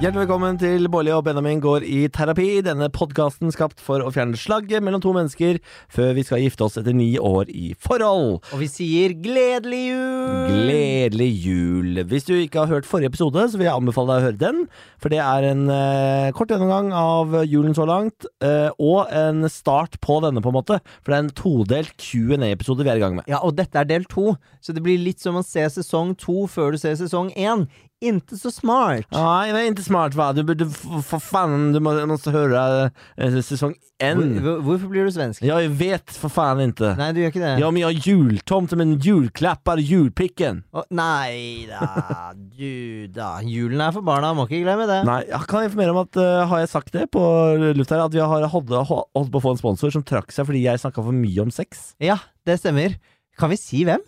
Hjertelig velkommen til Bårli og Benjamin går i terapi. Denne podkasten skapt for å fjerne slagget mellom to mennesker før vi skal gifte oss etter ni år i forhold. Og vi sier gledelig jul! Gledelig jul. Hvis du ikke har hørt forrige episode, så vil jeg anbefale deg å høre den. For det er en eh, kort gjennomgang av julen så langt, eh, og en start på denne, på en måte. For det er en todelt Q&A-episode vi er i gang med. Ja, og dette er del to, så det blir litt som å se sesong to før du ser sesong én. Inte så smart. Nei, det er ikke smart, va? Du burde för fan, Du må, måste høre eh, sesong én. Hvor, hvor- hvorfor blir du svensk? Jeg vet for faen ikke. Nei, du gjør ikke det. Ja, men jeg har jultomt men en julklappar julpikken. Å, nei da, du da. Julen er for barna, må ikke glemme det. Nei, jeg kan informere om at eh, Har jeg sagt det på luft her? At vi har holdt, holdt på å få en sponsor som trakk seg fordi jeg snakka for mye om sex? Ja, det stemmer. Kan vi si hvem?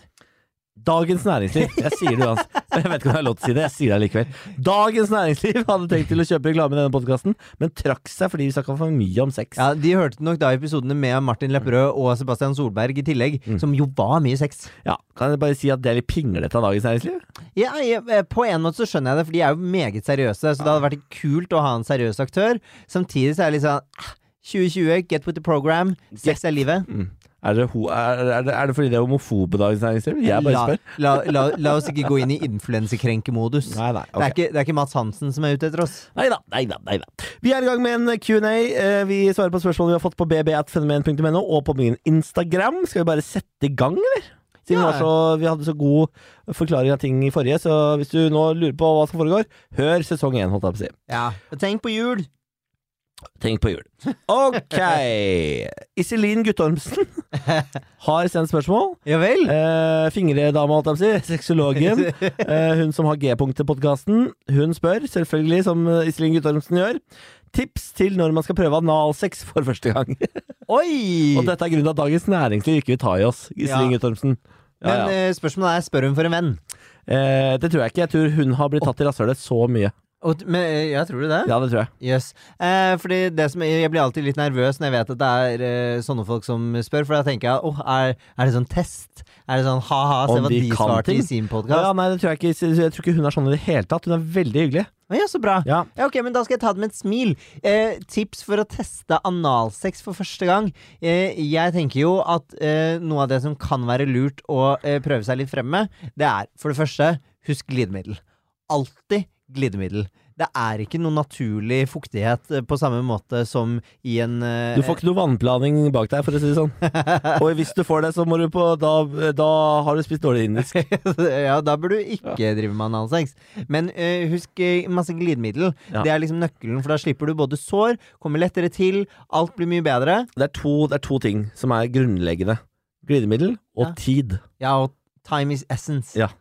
Dagens Næringsliv. Jeg sier det uansett. Jeg vet ikke om jeg har lov til å si det, jeg sier det likevel. Dagens Næringsliv hadde tenkt til å kjøpe reklame i denne podkasten, men trakk seg fordi vi snakka for mye om sex. Ja, De hørte nok da episodene med Martin Lepperød og Sebastian Solberg i tillegg, Mm. som jo var mye sex. Ja, Kan jeg bare si at det er litt pinglete av Dagens Næringsliv? Ja, jeg, eh, På en måte så skjønner jeg det, for de er jo meget seriøse. Så det hadde vært kult å ha en seriøs aktør. Samtidig så er det litt sånn ah, 2020, get with the program. Sex er livet. Mm. Er, det er, er, det, er det fordi det er homofobe Dagens Næringsliv? Jeg bare spør. la, la, la oss ikke gå inn i influensekrenkemodus. Nei, nei. Det, er ikke, Mats Hansen som er ute etter oss. Nei da, nei da, nei da. Vi er i gang med en Q&A. Eh, Vi svarer på spørsmål vi har fått på bb.fenomen.no og på min Instagram. Skal vi bare sette i gang, eller? Siden vi, Ja. var så, vi hadde så god forklaring av ting i forrige, så hvis du nå lurer på hva som foregår, hør sesong én, holdt jeg på å si. Ja. Tenk på jul! Tenk på jul. Ok! Iselin Guttormsen har sendt spørsmål. Ja vel? Eh, fingredama, holdt jeg på å si. Sexologen. Eh, hun som har G-punkt til podkasten. Hun spør, selvfølgelig, som eh, Iselin Guttormsen gjør, tips til når man skal prøve analsex for første gang. Oi! Og dette er grunnen til at Dagens Næringsliv ikke vil ta i oss, Iselin Ja. Guttormsen. Ja, Men ja. eh, spørsmålet er, spør hun for en venn? Eh, det tror jeg ikke. Jeg tror hun har blitt tatt i rasshølet så mye. Og, men, eh, ja, tror du det? Ja, det tror jeg. Yes. Eh, fordi det som, jeg blir alltid litt nervøs når jeg vet at det er eh, sånne folk som spør, for da tenker jeg åh, er, er det sånn test? Er det sånn ha-ha, se hva de kan svarte i sin podkast? Ja, nei, det tror jeg ikke. Jeg tror ikke hun er sånn i det hele tatt. Hun er veldig hyggelig. Ja, så bra. Ja. Ja, ok, men Da skal jeg ta det med et smil. Eh, tips for å teste analsex for første gang. Eh, jeg tenker jo at eh, noe av det som kan være lurt å eh, prøve seg litt frem med, det er for det første husk glidemiddel. Alltid glidemiddel. Det er ikke noe naturlig fuktighet eh, på samme måte som i en uh, Du får ikke noe vannplaning bak deg, for å si det sånn. Og hvis du får det, så må du på Da, da har du spist dårlig indisk. ja, da bør du ikke drive med analsex. Men uh, husk masse glidemiddel. Ja. Det er liksom nøkkelen, for da slipper du både sår, kommer lettere til, alt blir mye bedre. Det er to, det er to ting som er grunnleggende. Glidemiddel og Ja. tid. Ja, og time is essence. Ja.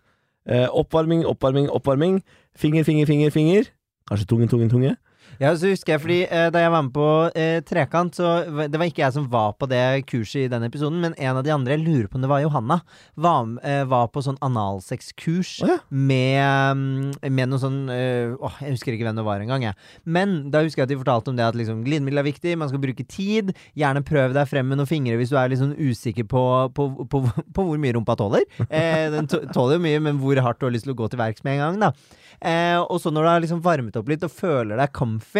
Eh, oppvarming, oppvarming, oppvarming. Finger, finger, finger, finger. Kanskje tunge, tunge, tunge. Ja, så husker jeg, fordi eh, Da jeg var med på eh, Trekant, så Det var ikke jeg som var på det kurset i den episoden, men en av de andre, jeg lurer på om det var Johanna, var, eh, var på sånn analsexkurs oh, ja. med, mm, med noe sånn eh, Åh, jeg husker ikke hvem det var engang, jeg. Men da husker jeg at de fortalte om det at liksom, glidemiddel er viktig, man skal bruke tid. Gjerne prøv deg frem med noen fingre hvis du er sånn usikker på, på, på, på hvor mye rumpa tåler. Eh, den tåler jo mye, men hvor hardt du har lyst til å gå til verks med en gang, da. Eh, og så når du har liksom varmet opp litt og føler deg comfy,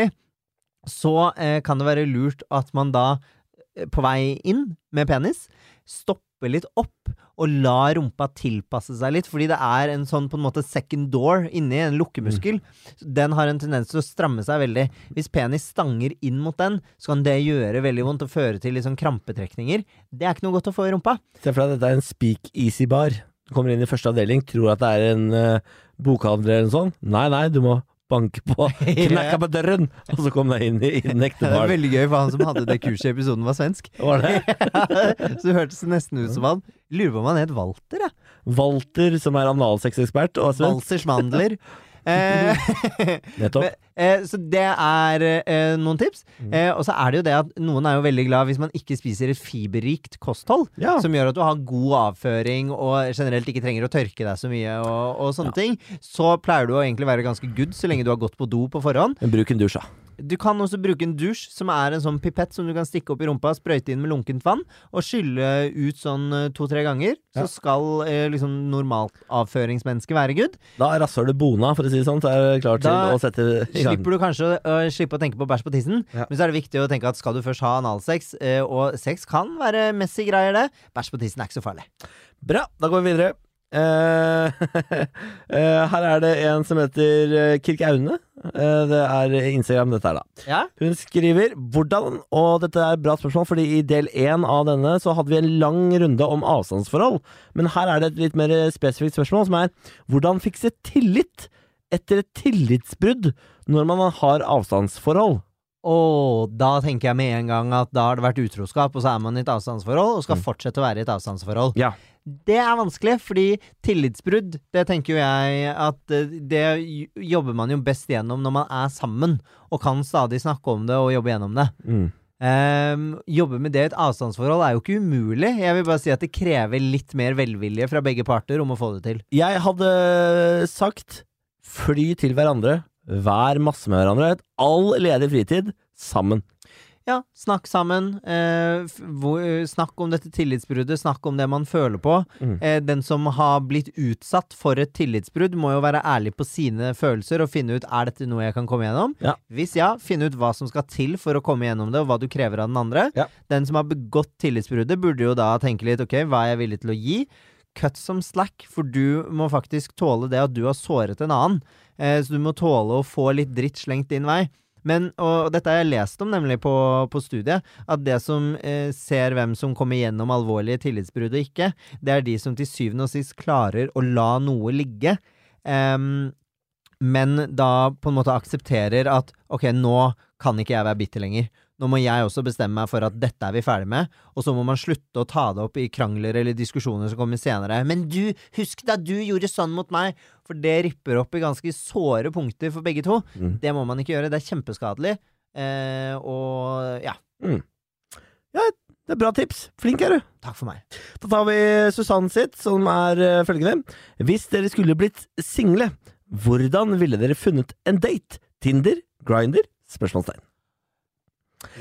så eh, kan det være lurt at man da, eh, på vei inn med penis, stopper litt opp og lar rumpa tilpasse seg litt, fordi det er en sånn på en måte second door inni, en lukkemuskel. Mm. Den har en tendens til å stramme seg veldig. Hvis penis stanger inn mot den, så kan det gjøre veldig vondt og føre til sånn krampetrekninger. Det er ikke noe godt å få i rumpa. Se for deg dette er en speak easy-bar. Du kommer inn i første avdeling, tror at det er en uh, bokhandler eller noe sånt. Nei, nei, du må banke på, knekke på døren, og så kom deg inn i, i den ekte Det er veldig gøy, for han som hadde det kurset i episoden, var svensk. Var det? så det hørtes nesten ut som han Lurer på om han het Walter, jeg. Walter, som er analsexekspert og svensk. Walters mandler. Eh, Nettopp. eh, så det er eh, noen tips. Mm. Eh, og så er det jo det at noen er jo veldig glad hvis man ikke spiser et fiberrikt kosthold. Ja. Som gjør at du har god avføring og generelt ikke trenger å tørke deg så mye. Og, og sånne ting Så pleier du å egentlig være ganske good så lenge du har gått på do på forhånd. Men bruk en dusj, da. Du kan også bruke en dusj, som er en sånn pipett som du kan stikke opp i rumpa, sprøyte inn med lunkent vann, og skylle ut sånn eh, to-tre ganger. Så skal eh, liksom normalt avføringsmenneske være good. Da er rasshølet bona, for å si det sånn, så er det klar til Da å sette i gang. Slipper du kanskje å øh, slippe å tenke på bæsj på tissen, Ja. men så er det viktig å tenke at skal du først ha analsex, eh, og sex kan være messy greier, det, bæsj på tissen er ikke så farlig. Bra, da går vi videre. Eh, eh, her er det en som heter eh, Kirk Aune. Det er Instagram, dette her, da. Ja? Hun skriver hvordan, og dette er et bra spørsmål, fordi i del én av denne så hadde vi en lang runde om avstandsforhold. Men her er det et litt mer spesifikt spørsmål, som er hvordan fikse tillit etter et tillitsbrudd når man har avstandsforhold? Og da tenker jeg med en gang at da har det vært utroskap, og så er man i et avstandsforhold, og skal Mm. fortsette å være i et avstandsforhold. Ja. Det er vanskelig, fordi tillitsbrudd, det tenker jo jeg at eh, det jobber man jo best gjennom når man er sammen, og kan stadig snakke om det og jobbe gjennom det. Mm. Um, jobbe med det i et avstandsforhold er jo ikke umulig. Jeg vil bare si at det krever litt mer velvilje fra begge parter om å få det til. Jeg hadde sagt fly til hverandre, vær masse med hverandre, all ledig fritid sammen. Ja, snakk sammen. eh, hvor, snakk om dette tillitsbruddet. Snakk om det man føler på. Mm. Eh, den som har blitt utsatt for et tillitsbrudd, må jo være ærlig på sine følelser og finne ut er dette noe jeg kan komme gjennom. Ja. Hvis ja, finne ut hva som skal til for å komme gjennom det, og hva du krever av den andre. Ja. Den som har begått tillitsbruddet, burde jo da tenke litt ok, hva er jeg villig til å gi? Cut some slack, for du må faktisk tåle det at du har såret en annen. Eh, så du må tåle å få litt dritt slengt din vei. Men, og dette har jeg lest om nemlig på, på studiet, at det som eh, ser hvem som kommer gjennom alvorlige tillitsbrudd og ikke, det er de som til syvende og sist klarer å la noe ligge. Em, men da på en måte aksepterer at ok, nå kan ikke jeg være bitter lenger. Nå må jeg også bestemme meg for at dette er vi ferdig med, og så må man slutte å ta det opp i krangler eller diskusjoner som kommer senere. Men du, husk da du gjorde sånn mot meg! For det ripper opp i ganske såre punkter for begge to. Mm. Det må man ikke gjøre. Det er kjempeskadelig. Eh, og ja, Ja, Det er bra tips. Flink er du. takk for meg. Da tar vi Susann sitt, som er uh, følgende. Hvis dere skulle blitt single, hvordan ville dere funnet en date? Tinder? Grinder? Spørsmålstegn.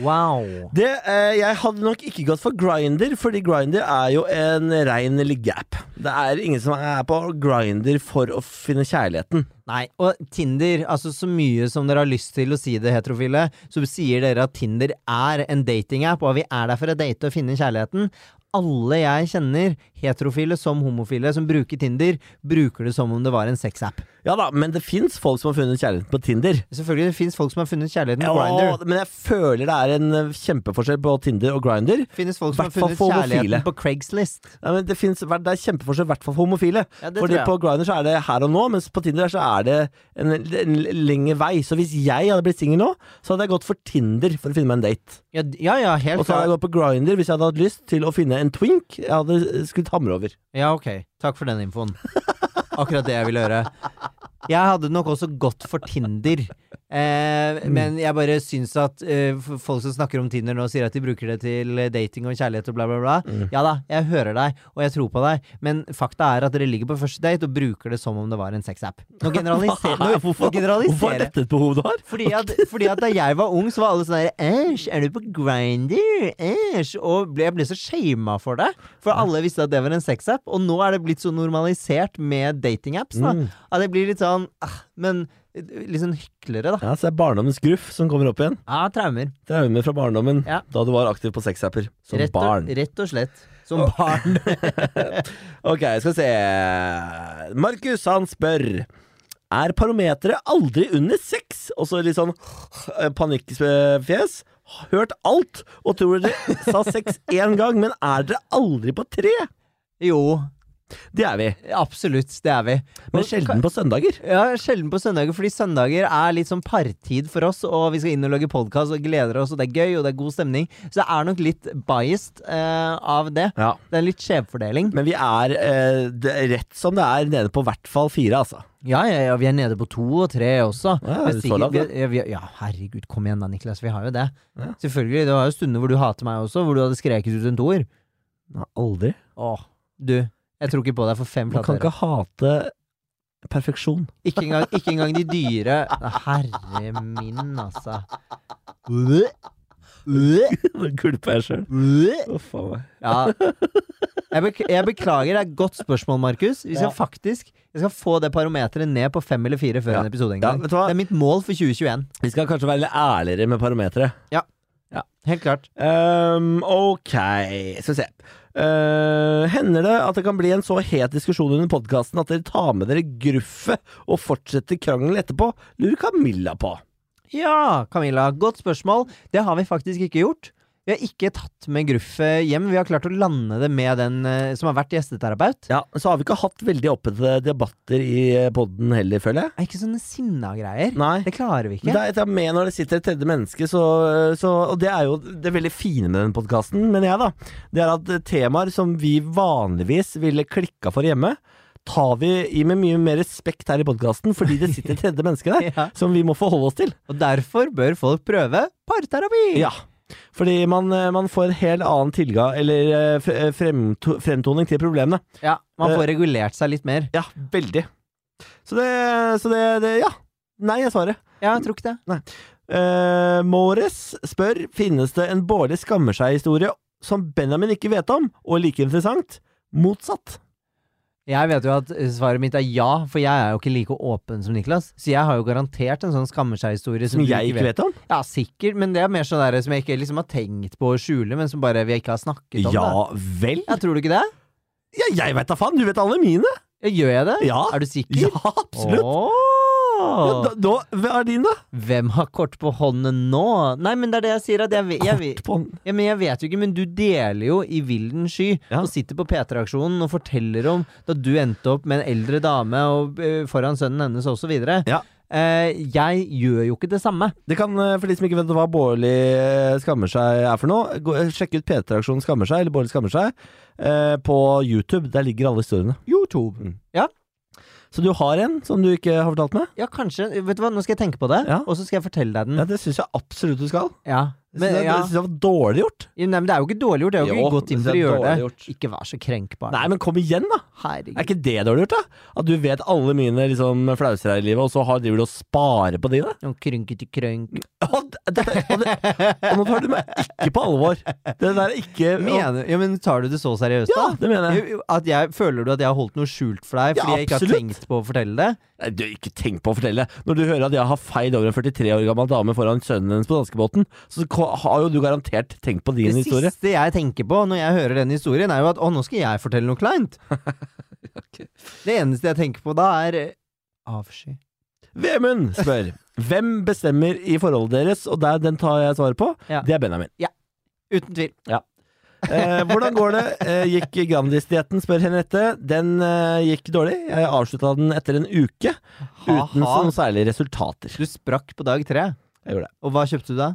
Wow. Det, eh, jeg hadde nok ikke gått for Grinder, fordi Grinder er jo en rein liggeapp. Det er ingen som er på Grinder for å finne kjærligheten. Nei, og Tinder, altså så mye som dere har lyst til å si det heterofile, så sier dere at Tinder er en datingapp, og vi er der for å date og finne kjærligheten. Alle jeg kjenner, heterofile som homofile, som bruker Tinder, bruker det som om det var en sexapp. Ja da, men det fins folk som har funnet kjærligheten på Tinder. Selvfølgelig, det fins folk som har funnet kjærligheten Ja, på Grindr. men jeg føler det er en eh, kjempeforskjell på Tinder og Grinder. Finnes folk som har funnet kjærligheten på Craigslist. Ja, men det, finnes, det er kjempeforskjell, i hvert fall for homofile. Ja, Fordi på Grindr så er det her og nå, mens på Tinder så er det en, en lengre vei. Så hvis jeg hadde blitt singel nå, så hadde jeg gått for Tinder for å finne meg en date. Ja, ja, ja, helt Og så hadde jeg gått på Grindr hvis jeg hadde hatt lyst til å finne en twink. Jeg hadde skutt hammer over. Ja, ok. Takk for den infoen. Akkurat det jeg ville høre. Jeg hadde nok også gått for Tinder. Eh, men jeg bare syns at eh, folk som snakker om Tinder nå, sier at de bruker det til eh, dating og kjærlighet og bla, bla, bla. Mm. Ja da, jeg hører deg, og jeg tror på deg, men fakta er at dere ligger på første date og bruker det som om det var en sexapp. Nå generaliserer nå, hvorfor, hvorfor er dette et behov du har? fordi at, fordi at da jeg var ung, så var alle sånn der Æsj, er du på Grindr? Æsj. Og jeg ble så shama for det. For alle visste at det var en sexapp. Og nå er det blitt så normalisert med datingapps da, Mm. at det blir litt sånn ah, Men litt sånn hyklere, da. Ja, så det er barndommens gruff som kommer opp igjen. Ja, traumer. Traumer fra barndommen Ja. da du var aktiv på sexapper som Rett barn. Rett og slett. Som barn. Ok, skal vi se Markus, han spør Er parometeret aldri under seks? Og så litt sånn eh, panikkfjes. Hørt alt, og tror dere sa seks én gang, men er dere aldri på tre? jo, Det er vi. absolutt. Det er vi. Men sjelden på søndager. Ja, sjelden på søndager, fordi søndager er litt sånn partid for oss, og vi skal inn og lage podkast og gleder oss, og det er gøy, og det er god stemning. Så det er nok litt biased uh, av det. Ja. Det er litt skjevfordeling. Men vi er uh, det, rett som det er nede på hvert fall fire, altså. Ja, ja, ja, vi er nede på to og tre også. Ja, det sikkert- vi, ja, vi, ja, herregud, kom igjen da, Niklas. Vi har jo det. Ja. Selvfølgelig. Det var jo stunder hvor du hater meg også, hvor du hadde skreket ut en toer. Aldri. Åh, du. Jeg tror ikke på deg for fem plater. Man kan ikke hate Perfeksjon. Ikke engang, ikke engang de dyre Herre min, altså. Nå gulper jeg sjøl. Øh. a meg. Ja. Jeg, bek jeg beklager, det er et godt spørsmål, Markus. Vi skal Ja. faktisk Jeg skal få det parometeret ned på fem eller fire før Ja. en episode en gang. Ja, det er mitt mål for 2021. Vi skal kanskje være litt ærligere med parameteret. Helt klart. Um, ok, skal vi se. Uh, hender det at det kan bli en så het diskusjon under podkasten at dere tar med dere gruffet og fortsetter krangelen etterpå? Lurer Camilla på. Ja, Camilla. Godt spørsmål. Det har vi faktisk ikke gjort. Vi har ikke tatt med Gruffet hjem. Vi har klart å lande det med den eh, som har vært gjesteterapeut. Ja, Så har vi ikke hatt veldig oppete debatter i poden heller, føler jeg. Det er ikke sånne sinna greier. Nei. Det klarer vi Men ikke. det er et med når det sitter et tredje menneske, så, så Og det er jo det veldig fine med den podkasten, mener jeg, da. Det er at temaer som vi vanligvis ville klikka for hjemme, tar vi i med mye mer respekt her i podkasten, fordi det sitter et tredje menneske der. Ja. Som vi må forholde oss til. Og derfor bør folk prøve parterapi. Ja. Fordi man, eh, man får en helt annen tilgang, eller eh, eh, fremto, fremtoning til problemene. Ja, Man får regulert seg litt mer. Ja, veldig. Så det, så det, det Ja. Nei er svaret. Ja, jeg tror ikke det. Uh, Mores spør Finnes det en Bårli skammer seg-historie som Benjamin ikke vet om, og like interessant motsatt. Jeg vet jo at svaret mitt er ja, for jeg er jo ikke like åpen som Niklas. Så jeg har jo garantert en sånn skammer seg-historie Som jeg ikke vet om? Ja, sikkert, men det er mer sånn der som jeg ikke liksom har tenkt på å skjule, men som bare vi ikke har snakket om. Ja da. vel? Ja, tror du ikke det? Ja, jeg vet da faen! Du vet alle mine! Ja, Gjør jeg det? Ja. Er du sikker? Ja, absolutt! Åh. Ja, da, da, hva er din, da? Hvem har kort på hånden nå? Nei, men det er det jeg sier. At jeg, jeg, jeg, Kort på hånden. ja, men jeg vet jo ikke, men du deler jo i villen sky. Ja. Og sitter på P3-aksjonen og forteller om da du endte opp med en eldre dame og uh, foran sønnen hennes osv. Ja. Eh, jeg gjør jo ikke det samme. Det kan, eh, For de som ikke vet hva Bårli skammer seg er for noe, gå, sjekk ut P3-aksjonen Skammer seg, eller Bårli skammer seg, uh, på YouTube. Der ligger alle historiene. YouTube. Mm. Så du har en som du ikke har fortalt meg? Ja, kanskje. Vet du hva, nå skal jeg tenke på det, Ja. og så skal jeg fortelle deg den. Ja, Det syns jeg absolutt du skal. Ja. Det Men, syns ja. det var dårlig gjort. Nei, men det er jo ikke dårlig gjort. Det er jo Jo, ikke godt inn for å gjøre det. gjort. Ikke vær så krenkbar. Nei, men kom igjen, da! Er ikke det dårlig gjort, da? At du vet alle mine liksom, flauser her i livet, og så har, driver du og sparer på de, da? Og krynkete krønk. Og, det, og, og nå tar du meg ikke på alvor. Det der er ikke Mener, ja, men tar du det så seriøst, da? Ja, det mener jeg. At jeg, føler du at jeg har holdt noe skjult for deg Ja, fordi jeg ikke har tenkt på å fortelle det? Nei, du, ikke tenk på å fortelle. det! Når du hører at jeg har feid over en 43 år gammel dame foran sønnen hennes på danskebåten, så ko- har jo du garantert tenkt på din historie. det siste jeg tenker på når jeg hører den historien, er jo at å, nå skal jeg fortelle noe kleint. Det eneste jeg tenker på da, er eh, avsky. Vemund spør Hvem bestemmer i forholdet deres, og der, den tar jeg svaret på. Ja. Det er Benjamin. Ja. Uten tvil. Eh, hvordan går det? Eh, gikk Grandis-dietten, spør Henriette. Den eh, gikk dårlig. Jeg avslutta den etter en uke, uten Ha-ha. noen særlige resultater. Du sprakk på dag tre. Jeg gjorde det. Og hva kjøpte du da?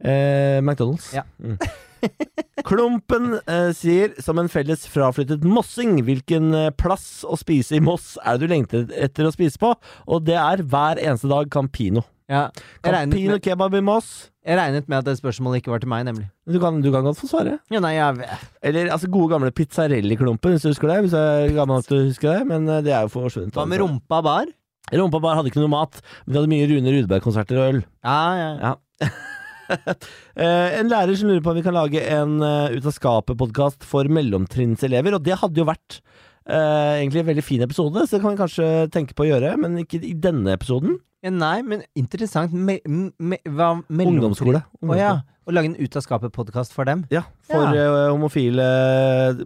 Eh, McDonald's. Ja. Mm. Klumpen eh, sier som en felles fraflyttet mossing hvilken eh, plass å spise i Moss er det du lengter etter å spise på, og det er hver eneste dag Campino. Ja, Campino med, kebab i Moss. jeg regnet med at det spørsmålet ikke var til meg, nemlig. Du kan, du kan godt få svare. Ja, nei, jeg, Eller altså gode gamle Pizzarelli-klumpen, hvis du husker det. Hvis jeg er gammel nok til å huske det, men eh, det er jo forsvunnet. hva med rumpa bar? Rumpa bar hadde ikke noe mat, men de hadde mye Rune Rudberg-konserter og øl. Ja, ja. Ja. Eh, en lærer som lurer på om vi kan lage en eh, Ut av skapet-podkast for mellomtrinnselever, og det hadde jo vært Uh, egentlig en veldig fin episode, så det kan vi kanskje tenke på å gjøre, men ikke i denne episoden. ja nei, men interessant. Me, me, hva, Ungdomsskole. Å ja. Å lage en Ut av skapet-podkast for dem? Ja, for Ja. Uh, homofile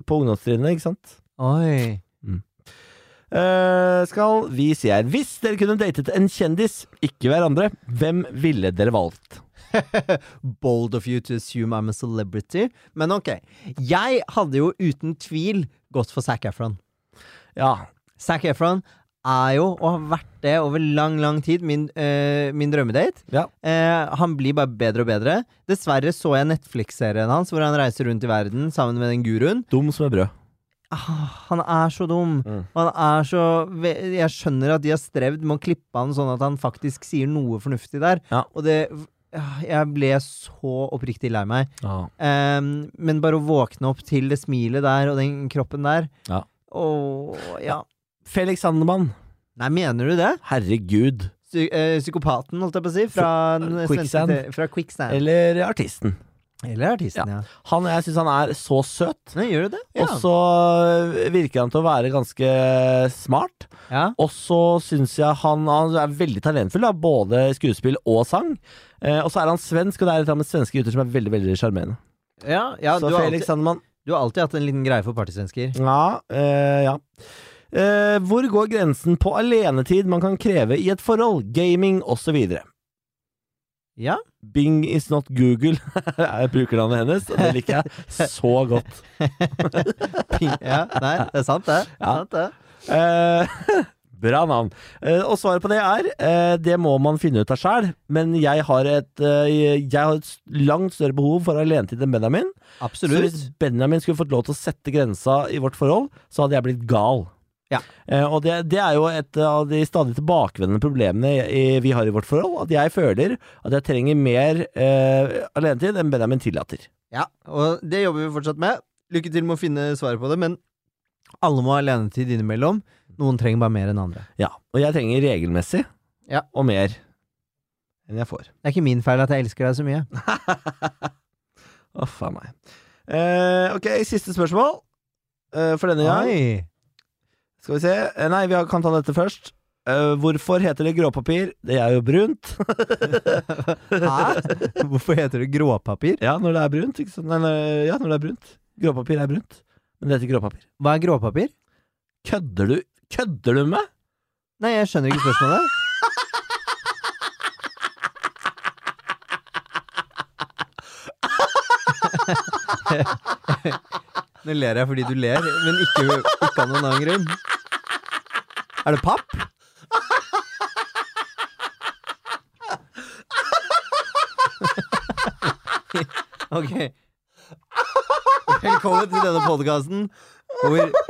på ungdomstrinnet, ikke sant. Oi. Uh, skal vi si her Hvis dere kunne datet en kjendis, ikke hverandre, hvem ville dere valgt? Bold of you to assume I'm a celebrity. Men ok. Jeg hadde jo uten tvil gått for Zac Efron. Ja, Zac Efron er jo, og har vært det over lang, lang tid, min, øh, min drømmedate. Ja. Eh, han blir bare bedre og bedre. Dessverre så jeg Netflix-serien hans hvor han reiser rundt i verden sammen med den guruen. dum som et brød. Ah, han er så dum. Mm. Han er så Jeg skjønner at de har strevd med å klippe han sånn at han faktisk sier noe fornuftig der. Ja. Og det Jeg ble så oppriktig lei meg. Ja. Um, men bare å våkne opp til det smilet der og den kroppen der Ja. Og ja. Felix Sandemann. Nei, mener du det? Herregud. Psy uh, psykopaten, holdt jeg på å si. Fra, den Quicksand. fra Quicksand. Eller artisten. Eller artisten, ja. Han, jeg syns han er så søt. Nei, gjør du det? Ja. Og så virker han til å være ganske smart. ja. Og så syns jeg han, han er veldig talentfull, da, både skuespill og sang. Eh, og så er han svensk, og det er et med svenske gutter som er veldig veldig sjarmerende. ja, ja så du, har Felix alltid, du har alltid hatt en liten greie for partysvensker. Ja. Eh, ja. Eh, hvor går grensen på alenetid man kan kreve i et forhold, gaming osv.? Ja. Bing is not Google er brukernavnet hennes, og det liker jeg så godt. ja. Nei, det er sant, det. Ja. Sant, det. Eh, bra navn. Eh, og svaret på det er eh, det må man finne ut av sjæl, men jeg har et eh, Jeg har et langt større behov for alenetid enn Benjamin. Så hvis Benjamin skulle fått lov til å sette grensa i vårt forhold, så hadde jeg blitt gal. Ja. Og det, det er jo et av de stadig tilbakevendende problemene vi har i vårt forhold. At jeg føler at jeg trenger mer eh, alenetid enn Benjamin tillater. Ja, og det jobber vi fortsatt med. Lykke til med å finne svaret på det, men alle må ha alenetid innimellom. Noen trenger bare mer enn andre. Ja, Og jeg trenger regelmessig Ja. og mer enn jeg får. Det er ikke min feil at jeg elsker deg så mye. Å, faen meg. Eh, ok, siste spørsmål eh, for denne gang. Oi. Skal vi se. Eh, nei, vi kan ta dette først. Eh, hvorfor heter det gråpapir? Det er jo brunt. Hæ? Hvorfor heter det gråpapir? Ja, når det er brunt. Nei, når, ja, når det er brunt. Gråpapir er brunt. Men det heter gråpapir. Hva er gråpapir? Kødder du Kødder du med? Nei, jeg skjønner ikke spørsmålet. Nå ler jeg fordi du ler, men ikke, ikke av noen annen grunn. Er det papp? ok. Velkommen til denne podkasten hvor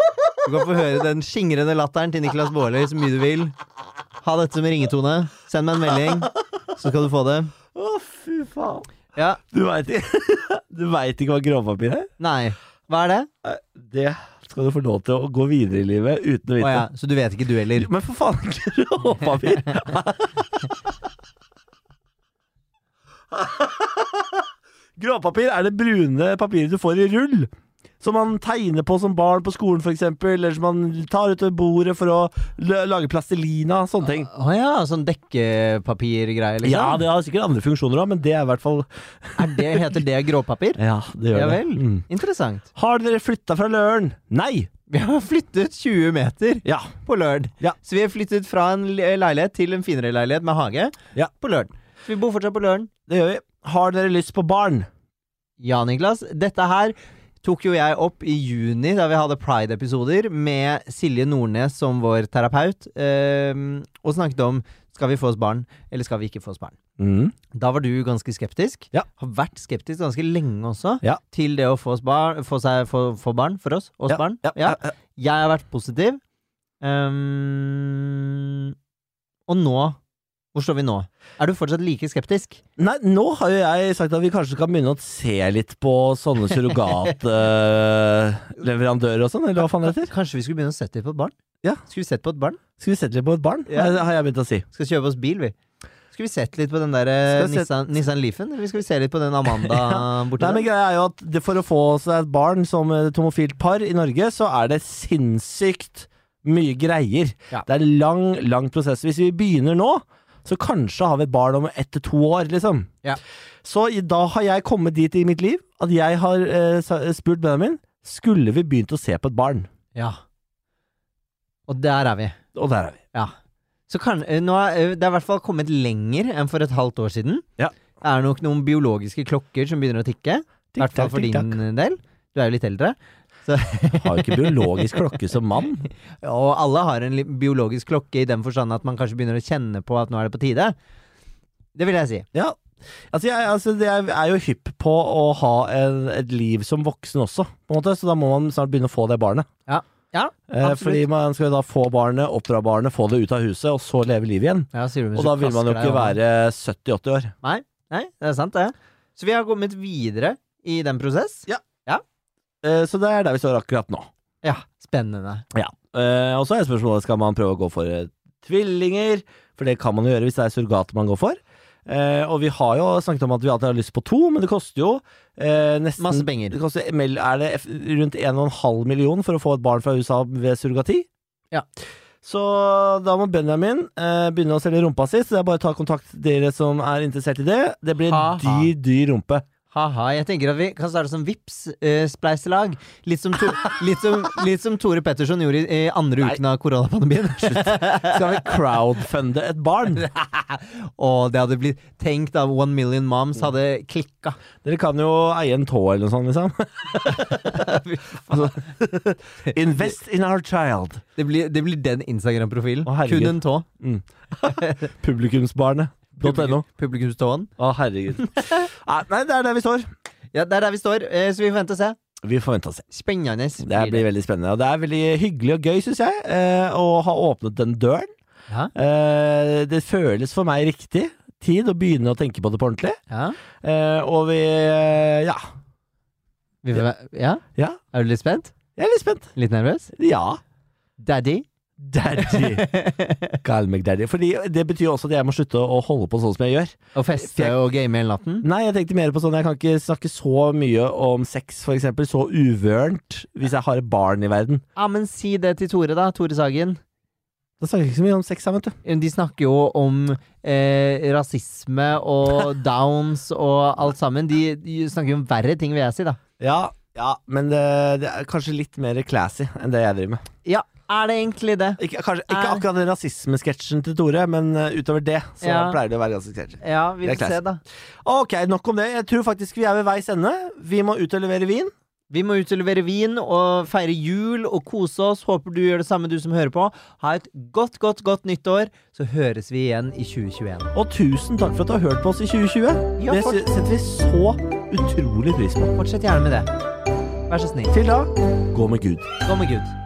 du kan få høre den skingrende latteren til Niklas Baarli så mye du vil. Ha dette som ringetone. Send meg en melding, så skal du få det. Å, fy faen. Ja, Du veit ikke Du vet ikke hva gråpapir er? nei. Hva er det? Det skal du få lov til å gå videre i livet uten å Å ja, så du vet ikke du heller? Men for faen, gråpapir! Gråpapir er det brune papiret du får i rull. Som man tegner på som barn på skolen, f.eks. Eller som man tar utover bordet for å lage plastelina. Sånne ting. Å ja, sånn dekkepapirgreie, liksom? Ja, det har sikkert andre funksjoner òg, men det er i hvert fall er det, heter det gråpapir? Ja, det gjør Ja det. vel. Mm. Interessant. Har dere flytta fra Løren? Nei! Vi har flyttet 20 meter Ja. på Løren. Ja. Så vi har flyttet fra en leilighet til en finere leilighet med hage Ja. på Løren. Så vi bor fortsatt på Løren. Det gjør vi. Har dere lyst på barn? Ja, Niklas. Dette her tok jo jeg opp i juni, da vi hadde Pride-episoder, med Silje Nordnes som vår terapeut, eh, og snakket om skal vi få oss barn, eller skal vi ikke få oss barn. Mm. Da var du ganske skeptisk. Ja. Har vært skeptisk ganske lenge også, Ja. til det å få, oss barn, få, seg, få, få barn for oss. Oss Ja, barn. Jeg har vært positiv. Um, og nå Hvor står vi nå? Er du fortsatt like skeptisk? Nei, nå har jo jeg sagt at vi kanskje kan begynne å se litt på sånne surrogatleverandører og sånn, eller hva faen det heter? Kanskje vi skulle begynne å sette litt på et barn? Ja. Skulle vi sett på et barn? Skal vi sette litt på et barn? Ja. Har jeg begynt å si. Skal kjøpe oss bil, vi. Skal vi sette litt på den der eh, Nissan, Nissan Leafen? Eller skal vi se litt på den Amanda borti Nei, men greia er jo at det, For å få seg et barn som et homofilt par i Norge, så er det sinnssykt mye greier. Ja. Det er en lang, lang prosess. Hvis vi begynner nå, så kanskje har vi et barn om ett til to år, liksom. Ja. Så da har jeg kommet dit i mitt liv at jeg har eh, spurt Benjamin Skulle vi begynt å se på et barn. Ja. Og der er vi. Og der er vi. Ja. Så kan, eh, nå er, eh, det er i hvert fall kommet lenger enn for et halvt år siden. Ja. Det er nok noen biologiske klokker som begynner å tikke. I hvert fall for din del. Du er jo litt eldre. Har jo ikke biologisk klokke som mann. Og alle har en biologisk klokke i den forstand at man kanskje begynner å kjenne på at nå er det på tide. Det vil jeg si. Ja. Altså, jeg, altså, jeg er jo hypp på å ha en, et liv som voksen også, på en måte, så da må man snart begynne å få det barnet. Ja. Ja, Eh, fordi man skal jo da få barnet, oppdra barnet, få det ut av huset, og så leve livet igjen. Ja, Og da vil man jo ikke være 70-80 år. Nei, nei, det er sant det. Så vi har kommet videre i den prosess. Eh, så det er der vi står akkurat nå. Ja, spennende. Eh, og så er spørsmålet skal man prøve å gå for et tvillinger, for det kan man jo gjøre hvis det er surrogater man går for. Eh, og vi har jo snakket om at vi alltid har lyst på to, men det koster jo eh, nesten Masse penger. Det koster, er det rundt 1,5 million for å få et barn fra USA ved surrogati? Ja. Så da må Benjamin eh, begynne å selge rumpa si, så det er bare å ta kontakt dere som er interessert i det. Det blir Ha, ha. dyr, dyr rumpe. Ha-ha. Jeg tenker at vi kan starte som vips eh, spleiselag Litt, som to, litt, som, litt som Tore Petterson gjorde i, i andre Nei. uken av koronapandemien. Skal vi crowdfunde et barn? Og det hadde blitt tenkt av One Million Moms hadde klikka. Dere kan jo eie en tå eller noe sånt, liksom. altså, invest in our child. Det blir, det blir den Instagram-profilen. Kun en tå. Publikumsbarnet.no. Publikumståen. Å, herregud. Nei, det er der vi står. Ja, det er der vi står, eh, så vi får vente og se. Vi får vente og se. Spennende. Det her blir veldig spennende. Og det er veldig hyggelig og gøy, syns jeg, eh, å ha åpnet den døren. Ja. Eh, det føles for meg riktig tid å begynne å tenke på det på ordentlig. Ja. Eh, og vi Ja. Vi får, ja? Ja. Er du litt spent? Jeg er litt spent. Litt nervøs? Ja. Daddy? Daddy. Kall meg daddy. Fordi det betyr også at jeg må slutte å holde på sånn som jeg gjør. Og feste og game hele natten? Nei, jeg tenkte mer på sånn Jeg kan ikke snakke så mye om sex, for eksempel. Så uvørent. Hvis jeg har et barn i verden. Ja, men si det til Tore, da. Tore Sagen. Da snakker jeg ikke så mye om sex, da, vet du. De snakker jo om eh, rasisme og downs og alt sammen. De, de snakker jo om verre ting, vil jeg si, da. Ja, ja men det, det er kanskje litt mer classy enn det jeg driver med. Ja, er det egentlig det? Ikke, kanskje, ikke Er- akkurat den rasismesketsjen til Tore, men uh, utover det så Ja. pleier det å være ganske sketsjy. Ja, vi får se, da. Ok, nok om det. Jeg tror faktisk vi er ved veis ende. Vi må ut og levere vin. Vi må ut og levere vin og feire jul og kose oss. Håper du gjør det samme, du som hører på. Ha et godt, godt, godt nyttår. Så høres vi igjen i 2021. Og tusen takk for at du har hørt på oss i 2020. Ja, det setter vi så utrolig pris på. Fortsett gjerne med det. Vær så snill. Til da, gå med Gud. Gå med Gud.